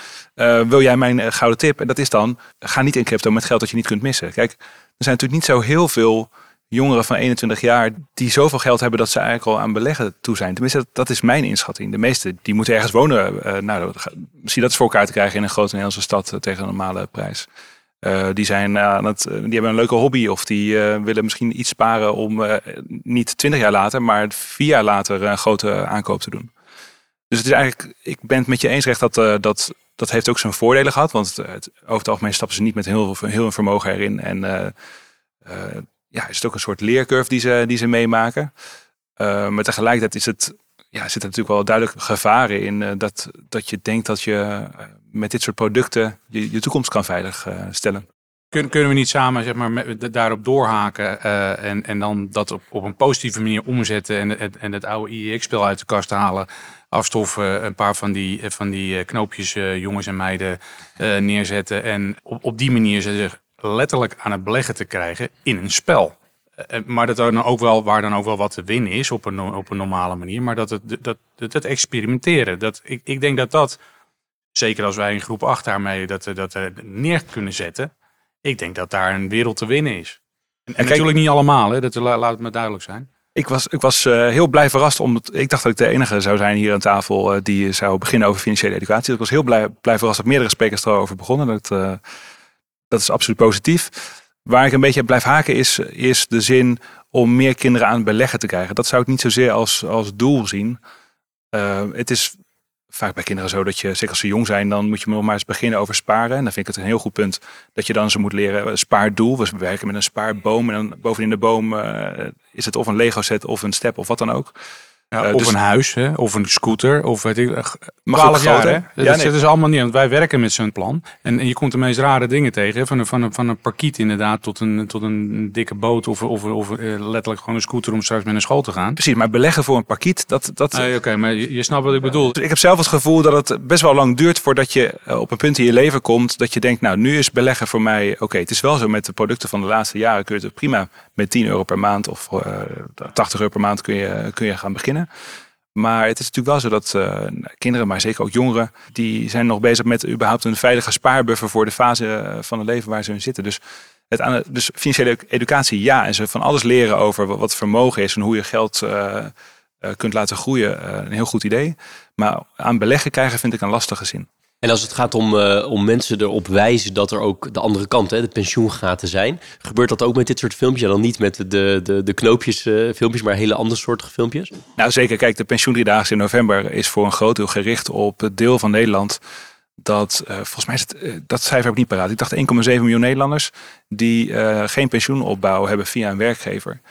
wil jij mijn gouden tip? En dat is dan, ga niet in crypto met geld dat je niet kunt missen. Kijk, er zijn natuurlijk niet zo heel veel jongeren van 21 jaar die zoveel geld hebben dat ze eigenlijk al aan beleggen toe zijn. Tenminste, dat, is mijn inschatting. De meeste die moeten ergens wonen. Uh, nou, misschien dat is voor elkaar te krijgen in een grote Nederlandse stad uh, tegen een normale prijs. Uh, die, zijn, aan het, die hebben een leuke hobby of die willen misschien iets sparen om niet 20 jaar later, maar vier jaar later een grote aankoop te doen. Dus het is eigenlijk, ik ben het met je eens recht dat, dat dat heeft ook zijn voordelen gehad. Want het, over het algemeen stappen ze niet met heel, heel een vermogen erin. En ja, is het ook een soort leercurve die ze, die ze meemaken. Uh, maar tegelijkertijd is het, ja, zit er natuurlijk wel duidelijk gevaren in uh, dat, dat je denkt dat je uh, met dit soort producten je, je toekomst kan veilig stellen. Kun, kunnen we niet samen zeg maar, daarop doorhaken en, en dan dat op, op een positieve manier omzetten en, en, en het oude IEX-spel uit de kast halen, afstoffen, een paar van die, van die knoopjes jongens en meiden neerzetten en op, op die manier ze letterlijk aan het beleggen te krijgen in een spel. Eh, eh, maar dat er dan ook wel, waar dan ook wel wat te winnen is op een, op een normale manier. Maar dat het, dat, dat, het experimenteren. Dat, ik, ik denk dat dat, zeker als wij in groep 8 daarmee dat, dat neer kunnen zetten. Ik denk dat daar een wereld te winnen is. En, en natuurlijk niet allemaal, hè, dat laat het me duidelijk zijn. Ik was, ik was eh, heel blij verrast. Omdat ik dacht dat ik de enige zou zijn hier aan tafel eh, die zou beginnen over financiële educatie. Dus ik was heel blij, blij verrast dat meerdere sprekers erover begonnen. Dat, eh, dat is absoluut positief. Waar ik een beetje blijf haken is, is de zin om meer kinderen aan beleggen te krijgen. Dat zou ik niet zozeer als, als doel zien. Eh, het is vaak bij kinderen zo dat je, zeker als ze jong zijn, dan moet je nog maar eens beginnen over sparen. En dan vind ik het een heel goed punt dat je dan ze moet leren een spaardoel. We werken met een spaarboom en dan bovenin de boom eh, is het of een Lego set of een step of wat dan ook. Ja, Eh, of dus- een huis, hè, of een scooter, of weet ik. eh, Mag 12 ook jaar, hè? Ja, dat nee. ze allemaal niet. Want wij werken met zo'n plan. En, en je komt de meest rare dingen tegen. Hè? Van, een, van, een, van een parkiet inderdaad tot een, tot een dikke boot. Of, of, of eh, letterlijk gewoon een scooter om straks met naar school te gaan. Precies, maar beleggen voor een parkiet, dat, dat, Oké, maar je, je snapt wat ik bedoel. Dus ik heb zelf het gevoel dat het best wel lang duurt voordat je eh, op een punt in je leven komt dat je denkt, nou nu is beleggen voor mij, oké, het is wel zo met de producten van de laatste jaren kun je het prima met 10 euro per maand of eh 80 euro per maand kun je, kun je gaan beginnen. Maar het is natuurlijk wel zo dat eh, kinderen, maar zeker ook jongeren, die zijn nog bezig met überhaupt een veilige spaarbuffer voor de fase eh, van het leven waar ze in zitten. Dus, het dus financiële educatie, ja. En ze van alles leren over wat, vermogen is en hoe je geld eh, kunt laten groeien. een heel goed idee. Maar aan beleggen krijgen vind ik een lastige zin. En als het gaat om, eh, om mensen erop wijzen dat er ook de andere kant, hè, de pensioengaten zijn, gebeurt dat ook met dit soort filmpjes? Ja, dan niet met de, de, de knoopjes eh, filmpjes, maar hele andere soortige filmpjes? Nou zeker, kijk, de pensioendriedaagse in november is voor een groot deel gericht op het deel van Nederland dat, eh, volgens mij is het, dat cijfer heb ik niet paraat. Ik dacht 1,7 miljoen Nederlanders die geen pensioenopbouw hebben via een werkgever.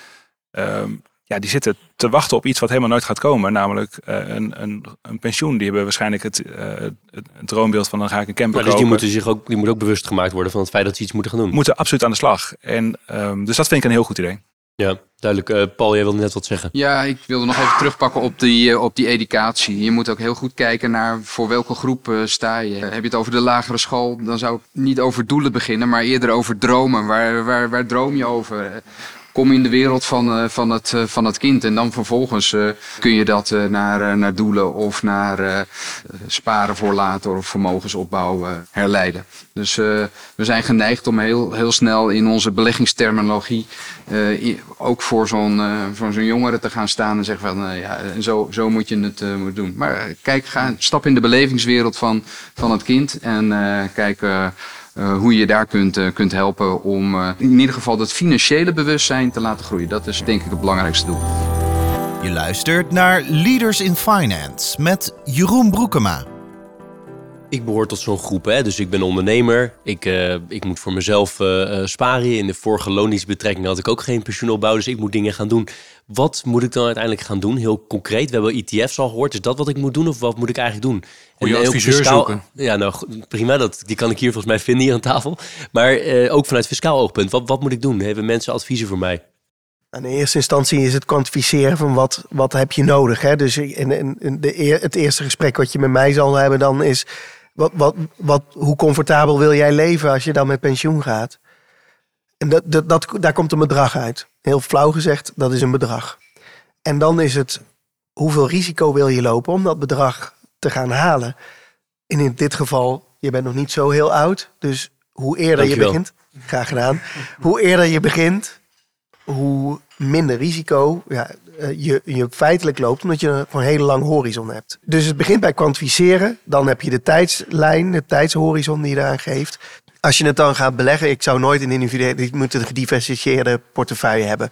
Ehm, ja, die zitten te wachten op iets wat helemaal nooit gaat komen. Namelijk eh, een, een, een pensioen. Die hebben waarschijnlijk het, eh, het, het droombeeld van dan ga ik een camper Maar dus die moeten zich ook, die moet ook bewust gemaakt worden van het feit dat ze iets moeten gaan doen. moeten absoluut aan de slag. En, ehm, dus dat vind ik een heel goed idee. Ja, duidelijk. Eh, Paul, jij wilde net wat zeggen. Ja, ik wilde nog even terugpakken op die, op die educatie. Je moet ook heel goed kijken naar voor welke groep eh, sta je. Heb je het over de lagere school, dan zou ik niet over doelen beginnen, maar eerder over dromen. Waar, waar, waar droom je over? Kom in de wereld van, eh, van, het, eh, van het kind en dan vervolgens eh, kun je dat naar, naar doelen of naar sparen voor later of vermogensopbouw herleiden. Dus we zijn geneigd om heel, heel snel in onze beleggingsterminologie ook voor zo'n voor zo'n jongere te gaan staan en zeggen van ja, zo, zo moet je het moeten doen. Maar kijk, ga, stap in de belevingswereld van, van het kind en kijk eh, hoe je daar kunt, eh, kunt helpen om eh, in ieder geval het financiële bewustzijn te laten groeien. Dat is denk ik het belangrijkste doel. Je luistert naar Leaders in Finance met Jeroen Broekema. Ik behoor tot zo'n groep, hè? dus ik ben ondernemer. Ik, eh, ik moet voor mezelf eh, eh, sparen. In de vorige loondienstbetrekking had ik ook geen pensioenopbouw, dus ik moet dingen gaan doen. Wat moet ik dan uiteindelijk gaan doen? Heel concreet, we hebben ETF's al gehoord. Is dat wat ik moet doen of wat moet ik eigenlijk doen? Moet je adviseur fiscaal- zoeken. Ja, nou prima, dat, die kan ik hier volgens mij vinden hier aan tafel. Maar eh, ook vanuit fiscaal oogpunt, wat, wat moet ik doen? Hebben mensen adviezen voor mij? In eerste instantie is het kwantificeren van wat, wat heb je nodig. Hè? Dus in, in, in de, het eerste gesprek wat je met mij zal hebben dan is... Wat, wat, wat, hoe comfortabel wil jij leven als je dan met pensioen gaat? En dat, dat, dat, daar komt een bedrag uit. Heel flauw gezegd, dat is een bedrag. En dan is het, hoeveel risico wil je lopen om dat bedrag te gaan halen? En in dit geval, je bent nog niet zo heel oud. Dus hoe eerder Dankjewel. je begint, graag gedaan. Hoe eerder je begint, hoe minder risico ja, je, je feitelijk loopt, omdat je een hele lange horizon hebt. Dus het begint bij kwantificeren. Dan heb je de tijdslijn, de tijdshorizon die je eraan geeft. Als je het dan gaat beleggen, ik zou nooit een individuele, gediversifieerde portefeuille hebben.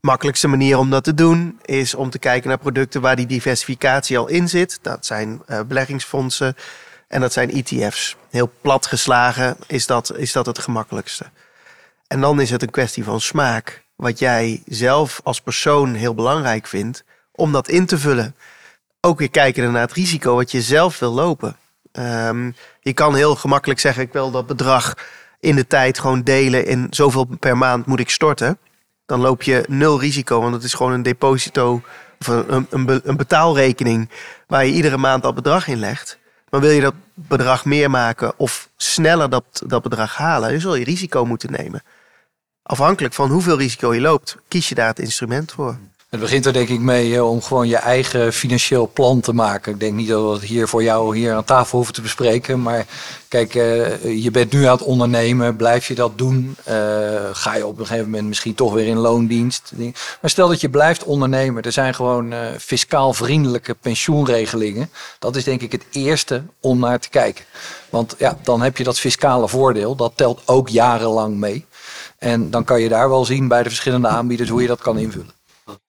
Makkelijkste manier om dat te doen is om te kijken naar producten waar die diversificatie al in zit. Dat zijn eh, beleggingsfondsen en dat zijn ETF's. Heel plat geslagen is dat, is dat het gemakkelijkste. En dan is het een kwestie van smaak. Wat jij zelf als persoon heel belangrijk vindt om dat in te vullen. Ook weer kijken naar het risico wat je zelf wil lopen. Ehm, je kan heel gemakkelijk zeggen: ik wil dat bedrag in de tijd gewoon delen in zoveel per maand moet ik storten. Dan loop je nul risico, want het is gewoon een deposito of een, een, een be- een betaalrekening waar je iedere maand dat bedrag in legt. Maar wil je dat bedrag meer maken of sneller dat, dat bedrag halen, dan zul je risico moeten nemen. Afhankelijk van hoeveel risico je loopt, kies je daar het instrument voor. Het begint er denk ik mee om gewoon je eigen financieel plan te maken. Ik denk niet dat we het hier voor jou hier aan tafel hoeven te bespreken. Maar kijk, eh, je bent nu aan het ondernemen. Blijf je dat doen? Eh, ga je op een gegeven moment misschien toch weer in loondienst? Maar stel dat je blijft ondernemen. Er zijn gewoon eh, fiscaal vriendelijke pensioenregelingen. Dat is denk ik het eerste om naar te kijken. Want ja, dan heb je dat fiscale voordeel. Dat telt ook jarenlang mee. En dan kan je daar wel zien bij de verschillende aanbieders hoe je dat kan invullen.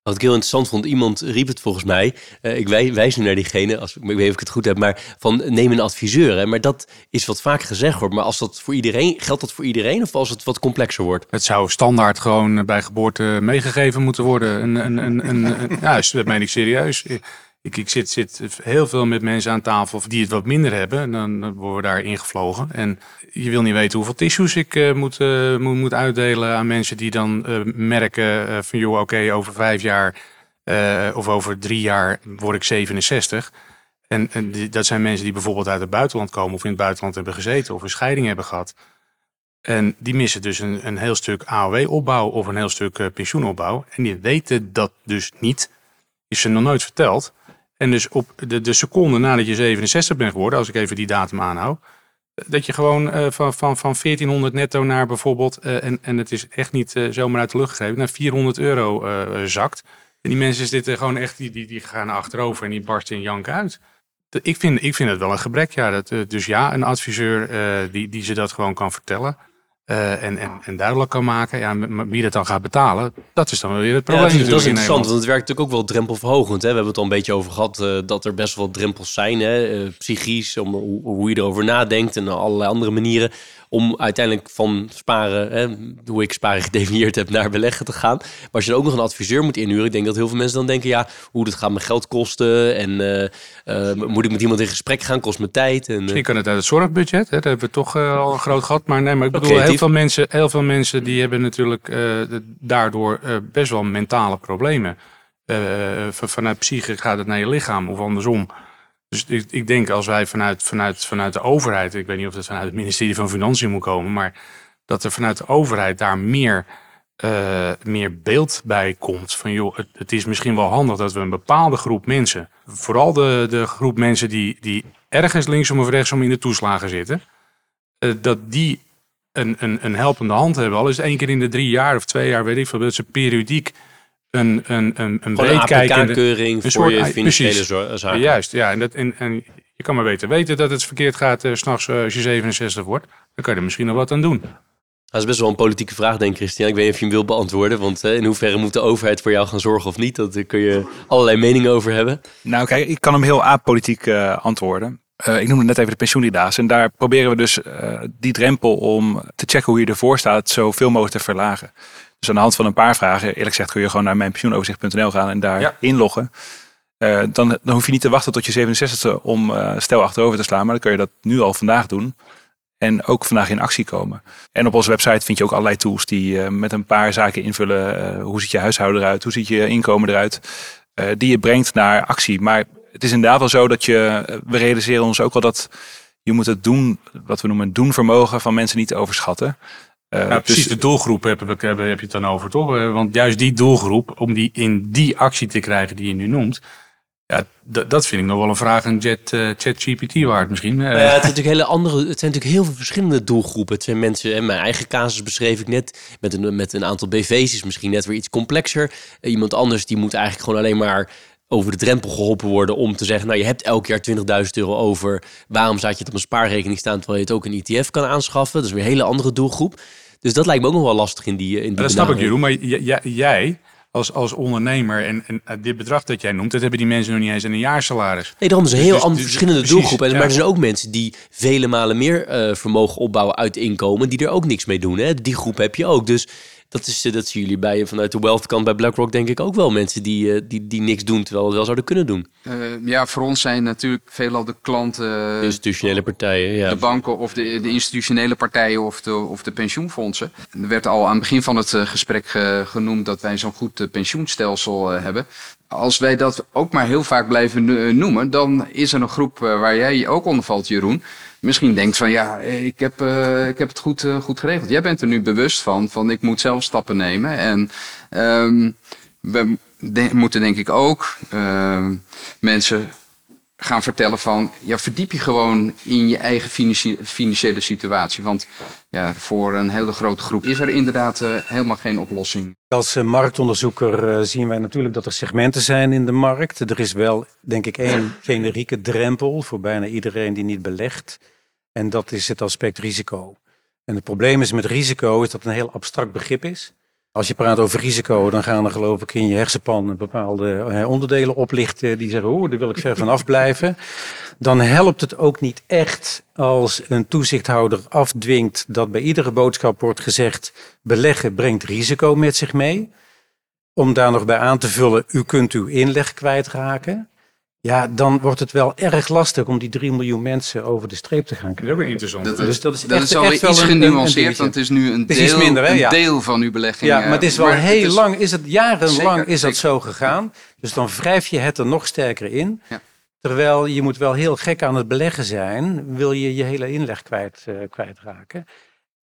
Wat ik heel interessant vond, iemand riep het volgens mij. eh, ik wij- wijs nu naar diegene, als, ik weet niet of ik het goed heb, maar van neem een adviseur. Hè? Maar dat is wat vaak gezegd wordt. Maar als dat voor iedereen, geldt dat voor iedereen of als het wat complexer wordt? Het zou standaard gewoon bij geboorte meegegeven moeten worden. Een, een, een, een, een- ja, dat meen ik serieus. Ik, zit, zit heel veel met mensen aan tafel die het wat minder hebben. En dan worden we daar ingevlogen. En je wil niet weten hoeveel tissues ik eh, moet, eh, moet, moet uitdelen aan mensen die dan eh, merken van joh, oké, over vijf jaar of over drie jaar word ik 67. En, die- dat zijn mensen die bijvoorbeeld uit het buitenland komen of in het buitenland hebben gezeten of een scheiding hebben gehad. En die missen dus een, een heel stuk AOW-opbouw of een heel stuk pensioenopbouw. En die weten dat dus niet. Is ze nog nooit verteld. En dus op de, de seconde nadat je 67 bent geworden, als ik even die datum aanhoud, dat je gewoon eh, van, van, van 1400 netto naar bijvoorbeeld, eh, en, en het is echt niet eh, zomaar uit de lucht gegrepen, naar 400 euro eh, zakt. En die mensen zitten gewoon echt, die, die, die gaan achterover en die barsten in jank uit. Ik vind, ik vind het wel een gebrek, ja. Dat, eh, dus ja, een adviseur eh, die, die ze dat gewoon kan vertellen. Eh, en, en, en duidelijk kan maken. Ja, wie dat dan gaat betalen, dat is dan weer het Ja, probleem. dat, is, dat is in interessant, want het werkt natuurlijk ook wel drempelverhogend. Hè? We hebben het al een beetje over gehad eh, dat er best wel drempels zijn. Hè? eh, psychisch, om, hoe, hoe je erover nadenkt en allerlei andere manieren. Om uiteindelijk van sparen, hè, hoe ik sparen gedefinieerd heb, naar beleggen te gaan. Maar als je dan ook nog een adviseur moet inhuren, ik denk dat heel veel mensen dan denken, ja, hoe dat gaat me geld kosten. En eh, eh, moet ik met iemand in gesprek gaan, kost me tijd. En, eh, Misschien kan het uit het zorgbudget. Hè? Dat hebben we toch eh, al een groot gehad. Maar nee, maar ik bedoel, heel veel, mensen, heel veel mensen die hebben natuurlijk eh, daardoor eh, best wel mentale problemen. Eh, van- vanuit psyche gaat het naar je lichaam of andersom. Dus ik, ik denk als wij vanuit, vanuit, vanuit de overheid, ik weet niet of het vanuit het ministerie van Financiën moet komen, maar dat er vanuit de overheid daar meer, eh, meer beeld bij komt. Van joh, het, het is misschien wel handig dat we een bepaalde groep mensen, vooral de, de groep mensen die, die ergens linksom of rechtsom in de toeslagen zitten, eh, dat die een, een, een helpende hand hebben. Al is het één keer in de drie jaar of twee jaar, weet ik veel, dat ze periodiek een, een, een, een voor soort- je financiële zaken. Juist, ja. En, dat, en, en je kan maar beter weten dat het verkeerd gaat eh, s s'nachts als je 67 wordt. Dan kan je er misschien nog wat aan doen. Dat is best wel een politieke vraag, denk ik, Christian. Ik weet niet of je hem wil beantwoorden. Want eh, in hoeverre moet de overheid voor jou gaan zorgen of niet? Dat, daar kun je allerlei meningen over hebben. Nou, kijk, ik kan hem heel apolitiek eh, antwoorden. Eh, ik noemde net even de pensioenlida's. En daar proberen we dus eh, die drempel om te checken hoe je ervoor staat, zoveel mogelijk te verlagen. Dus aan de hand van een paar vragen, eerlijk gezegd, kun je gewoon naar mijn pensioenoverzicht.nl gaan en daar Ja. inloggen. Eh, dan, dan hoef je niet te wachten tot je 67e om eh stel achterover te slaan, maar dan kun je dat nu al vandaag doen. En ook vandaag in actie komen. En op onze website vind je ook allerlei tools die eh, met een paar zaken invullen. hoe ziet je huishouden eruit? Hoe ziet je inkomen eruit? die je brengt naar actie. Maar het is inderdaad wel zo dat je, we realiseren ons ook wel dat je moet het doen, wat we noemen het doenvermogen van mensen niet overschatten. Ja, precies, dus- de doelgroep heb, heb, heb je het dan over, toch? Eh, Want juist die doelgroep, om die in die actie te krijgen die je nu noemt... Ja, dat vind ik nog wel een vraag aan eh, ChatGPT waard misschien. Nou ja, het, zijn natuurlijk hele andere, het zijn natuurlijk heel veel verschillende doelgroepen. Het zijn mensen, en mijn eigen casus beschreef ik net, met een, met een aantal BV's is misschien net weer iets complexer. Iemand anders die moet eigenlijk gewoon alleen maar over de drempel geholpen worden om te zeggen, nou je hebt elk jaar 20.000 euro over. Waarom zou je het op een spaarrekening staan terwijl je het ook een ETF kan aanschaffen? Dat is weer een hele andere doelgroep. Dus dat lijkt me ook nog wel lastig in die, in die dat snap ik. Jeroen. Maar jij als, als ondernemer en, en eh, dit bedrag dat jij noemt... dat hebben die mensen nog niet eens in een jaarsalaris. Nee, daarom is een Dus- heel dus- andere dus- verschillende doelgroepen. En, ja. Maar er zijn ook mensen die vele malen meer eh, vermogen opbouwen uit inkomen, die er ook niks mee doen. Hè? Die groep heb je ook. Dus dat, is, eh, dat zien jullie bij, vanuit de wealth kant bij BlackRock denk ik ook wel. Mensen die, eh, die, die niks doen, terwijl ze wel zouden kunnen doen. Eh, ja, voor ons zijn natuurlijk veelal de klanten, De institutionele partijen, ja. de banken of de, de institutionele partijen of de, of de pensioenfondsen. Er werd al aan het begin van het gesprek ge- genoemd dat wij zo'n goed pensioenstelsel hebben. Als wij dat ook maar heel vaak blijven eh, noemen, dan is er een groep eh, waar jij ook onder valt, Jeroen. Misschien denkt van ja, ik heb, eh, ik heb het goed, goed geregeld. Jij bent er nu bewust van, van ik moet zelf stappen nemen. En ehm, we, moeten denk ik ook eh, mensen gaan vertellen van... Ja, verdiep je gewoon in je eigen financi- financiële situatie. Want ja, voor een hele grote groep is er inderdaad eh, helemaal geen oplossing. Als eh, marktonderzoeker eh, zien wij natuurlijk dat er segmenten zijn in de markt. Er is wel, denk ik, één generieke drempel voor bijna iedereen die niet belegt. En dat is het aspect risico. En het probleem is met risico is dat het een heel abstract begrip is. Als je praat over risico, dan gaan er geloof ik in je hersenpan bepaalde eh, onderdelen oplichten die zeggen, oh, daar wil ik ver van afblijven. Dan helpt het ook niet echt als een toezichthouder afdwingt dat bij iedere boodschap wordt gezegd, beleggen brengt risico met zich mee. Om daar nog bij aan te vullen, u kunt uw inleg kwijtraken. Ja, dan wordt het wel erg lastig om die 3 miljoen mensen over de streep te gaan Dat is krijgen. ook weer interessant. Dat, Dus dat is dat echt- is alweer echt wel iets genuanceerd, want het is nu een is deel, minder, hè? een Ja. deel van uw belegging. Ja, eh, maar het is wel heel is- lang, is het jarenlang Zeker, is dat zeker. zo gegaan. Dus dan wrijf je het er nog sterker in. Ja. Terwijl je moet wel heel gek aan het beleggen zijn, wil je je hele inleg kwijt, eh, kwijtraken.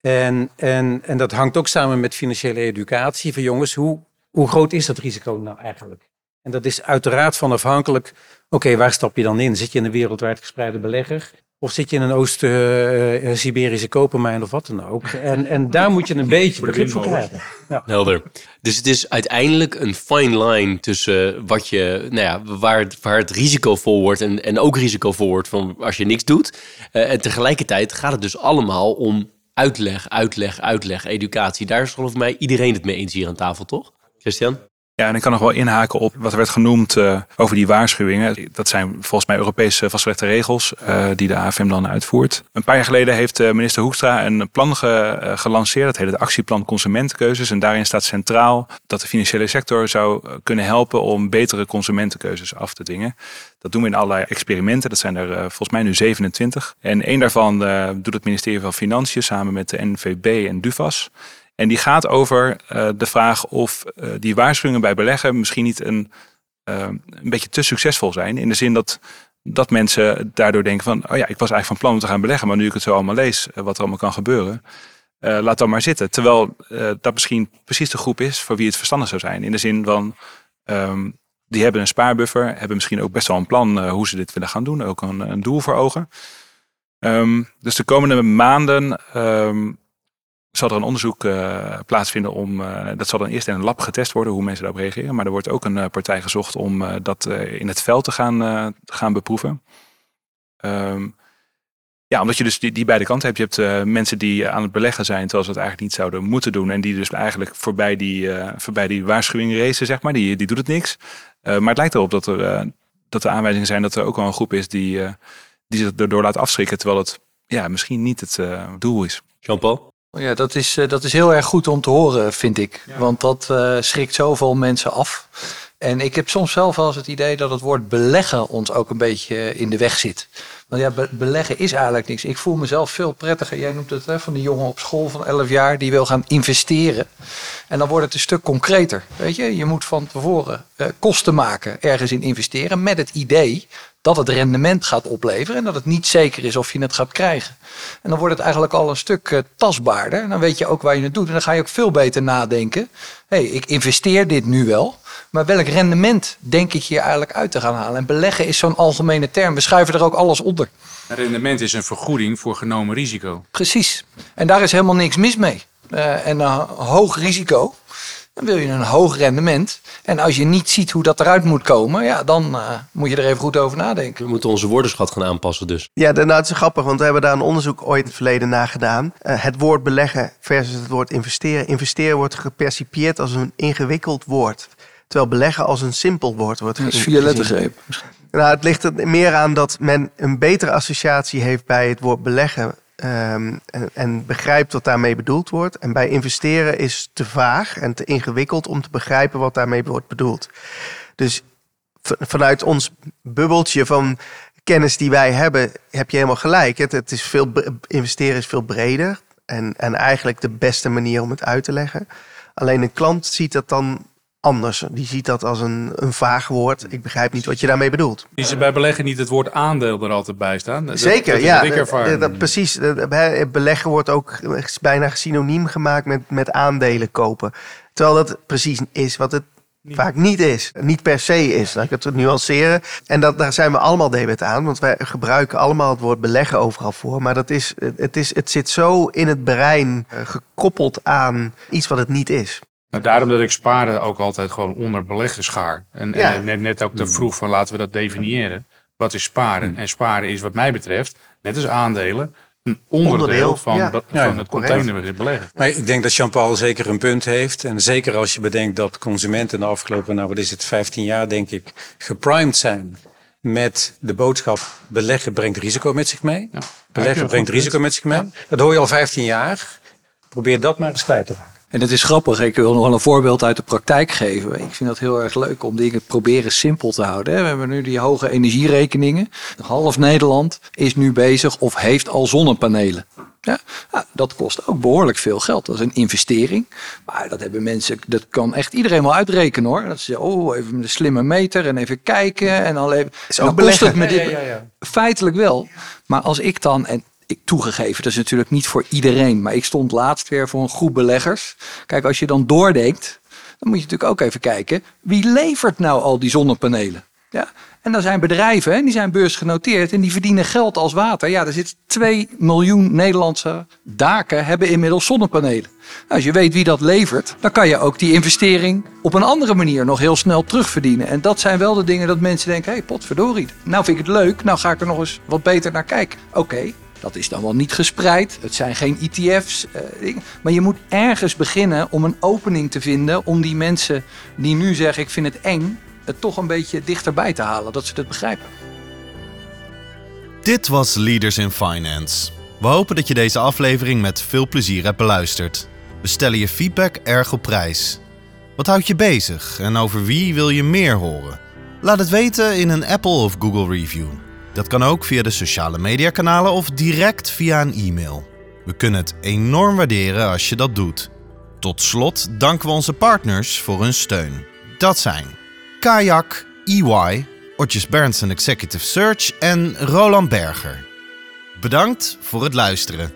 En, en, en dat hangt ook samen met financiële educatie. Van jongens, hoe, hoe groot is dat risico nou eigenlijk? En dat is uiteraard van afhankelijk. Oké, waar stap je dan in? Zit je in een wereldwijd gespreide belegger? Of zit je in een Oost-Siberische kopermijn of wat dan ook? En, en daar moet je een beetje begrip voor krijgen. Helder. Dus het is uiteindelijk een fine line tussen wat je, nou ja, waar het, waar het risicovol wordt en, en ook risicovol wordt van als je niks doet. Eh, en tegelijkertijd gaat het dus allemaal om uitleg, uitleg, uitleg, educatie. Daar is volgens mij iedereen het mee eens hier aan tafel, toch? Christian? Ja, en ik kan nog wel inhaken op wat er werd genoemd eh, over die waarschuwingen. Dat zijn volgens mij Europese vastgelegde regels eh, die de AFM dan uitvoert. Een paar jaar geleden heeft eh, minister Hoekstra een plan ge- gelanceerd. Dat heet het Actieplan Consumentenkeuzes. En daarin staat centraal dat de financiële sector zou kunnen helpen om betere consumentenkeuzes af te dwingen. Dat doen we in allerlei experimenten. Dat zijn er volgens mij nu 27. En één daarvan doet het ministerie van Financiën samen met de NVB en DUVAS. En die gaat over eh, de vraag of eh, die waarschuwingen bij beleggen misschien niet een, eh, een beetje te succesvol zijn. In de zin dat, dat mensen daardoor denken van, oh ja, ik was eigenlijk van plan om te gaan beleggen, maar nu ik het zo allemaal lees, wat er allemaal kan gebeuren, laat dan maar zitten. Terwijl dat misschien precies de groep is voor wie het verstandig zou zijn. In de zin van, ehm, die hebben een spaarbuffer, hebben misschien ook best wel een plan hoe ze dit willen gaan doen, ook een, een doel voor ogen. Ehm, dus de komende maanden ehm, zal er een onderzoek eh, plaatsvinden om, eh, dat zal dan eerst in een lab getest worden hoe mensen daarop reageren. Maar er wordt ook een eh, partij gezocht om dat in het veld te gaan, gaan beproeven. Ehm, ja, omdat je dus die, die beide kanten hebt. Je hebt mensen die aan het beleggen zijn terwijl ze het eigenlijk niet zouden moeten doen. En die dus eigenlijk voorbij die, voorbij die waarschuwing racen, zeg maar. Die, die doet het niks. Maar het lijkt erop dat er, dat er aanwijzingen zijn dat er ook wel een groep is die, die zich erdoor laat afschrikken. Terwijl het ja, misschien niet het doel is. Jean-Paul? Ja, dat is, eh, dat is heel erg goed om te horen, vind ik. Want dat eh, schrikt zoveel mensen af. En ik heb soms zelf wel eens het idee dat het woord beleggen ons ook een beetje in de weg zit. Want ja, be- beleggen is eigenlijk niks. Ik voel mezelf veel prettiger. Jij noemt het hè, van die jongen op school van 11 jaar die wil gaan investeren. En dan wordt het een stuk concreter. Weet je, je moet van tevoren eh, kosten maken, ergens in investeren. Met het idee dat het rendement gaat opleveren. En dat het niet zeker is of je het gaat krijgen. En dan wordt het eigenlijk al een stuk eh, tastbaarder. En dan weet je ook waar je het doet. En dan ga je ook veel beter nadenken. Hey, ik investeer dit nu wel. Maar welk rendement denk ik hier eigenlijk uit te gaan halen? En beleggen is zo'n algemene term. We schuiven er ook alles onder. Een rendement is een vergoeding voor genomen risico. Precies. En daar is helemaal niks mis mee. Eh, en een hoog risico, dan wil je een hoog rendement. En als je niet ziet hoe dat eruit moet komen, ja, dan eh, moet je er even goed over nadenken. We moeten onze woordenschat gaan aanpassen dus. Ja, nou, het is grappig, want we hebben daar een onderzoek ooit in het verleden naar gedaan. Eh, het woord beleggen versus het woord investeren. Investeren wordt gepercipieerd als een ingewikkeld woord. Terwijl beleggen als een simpel woord wordt Dat is gezien. vier lettergreep. Nou, het ligt er meer aan dat men een betere associatie heeft bij het woord beleggen. Ehm, en, en begrijpt wat daarmee bedoeld wordt. En bij investeren is te vaag en te ingewikkeld om te begrijpen wat daarmee wordt bedoeld. Dus vanuit ons bubbeltje van kennis die wij hebben, heb je helemaal gelijk. Het, het is veel, investeren is veel breder en, en eigenlijk de beste manier om het uit te leggen. Alleen een klant ziet dat dan anders. Die ziet dat als een, een vaag woord. Ik begrijp niet wat je daarmee bedoelt. Is er bij beleggen niet het woord aandeel er altijd bij staan? Dat- Zeker, dat ja. Dat- dat- precies. Beleggen wordt ook bijna synoniem gemaakt met, met aandelen kopen. Terwijl dat precies is wat het vaak niet is. Niet per se is, laat ik het nuanceren. En dat, daar zijn we allemaal debet aan, want wij gebruiken allemaal het woord beleggen overal voor. Maar dat is, het, is, het zit zo in het brein eh, gekoppeld aan iets wat het niet is. Nou, daarom dat ik sparen ook altijd gewoon onder beleggen schaar. En, Ja. en net, net ook te vroeg van laten we dat definiëren. Wat is sparen? En sparen is wat mij betreft, net als aandelen, een onderdeel, Onderdeel, van, ja. dat- Ja, van het correct. container beleggen. Maar ik denk dat Jean-Paul zeker een punt heeft. En zeker als je bedenkt dat consumenten de afgelopen, nou wat is het, 15 jaar denk ik, geprimed zijn met de boodschap beleggen brengt risico met zich mee. Ja. Beleggen brengt risico met zich mee. Dat hoor je al 15 jaar. Probeer dat maar eens kwijt te raken. En het is grappig, ik wil nog wel een voorbeeld uit de praktijk geven. Ik vind dat heel erg leuk om dingen proberen simpel te houden. We hebben nu die hoge energierekeningen. Half Nederland is nu bezig of heeft al zonnepanelen. Ja, nou, dat kost ook behoorlijk veel geld. Dat is een investering. Maar dat hebben mensen, dat kan echt iedereen wel uitrekenen hoor. Dat ze, oh, even met een slimme meter en even kijken. En even. Is ook dan kost het beleggen. me dit, Feitelijk wel. Maar als ik dan, en ik toegegeven, dat is natuurlijk niet voor iedereen. Maar ik stond laatst weer voor een groep beleggers. Kijk, als je dan doordenkt, dan moet je natuurlijk ook even kijken. Wie levert nou al die zonnepanelen? Ja? En dan zijn bedrijven, die zijn beursgenoteerd en die verdienen geld als water. Ja, er zit 2 miljoen Nederlandse daken hebben inmiddels zonnepanelen. Nou, als je weet wie dat levert, dan kan je ook die investering op een andere manier nog heel snel terugverdienen. En dat zijn wel de dingen dat mensen denken, hé, hey, potverdorie. Nou vind ik het leuk, nou ga ik er nog eens wat beter naar kijken. Oké, dat is dan wel niet gespreid. Het zijn geen ETF's. eh, maar je moet ergens beginnen om een opening te vinden om die mensen die nu zeggen ik vind het eng, het toch een beetje dichterbij te halen, dat ze het begrijpen. Dit was Leaders in Finance. We hopen dat je deze aflevering met veel plezier hebt beluisterd. We stellen je feedback erg op prijs. Wat houdt je bezig en over wie wil je meer horen? Laat het weten in een Apple of Google review. Dat kan ook via de sociale mediakanalen of direct via een e-mail. We kunnen het enorm waarderen als je dat doet. Tot slot danken we onze partners voor hun steun. Dat zijn Kayak, EY, Otjes Berndsen Executive Search en Roland Berger. Bedankt voor het luisteren.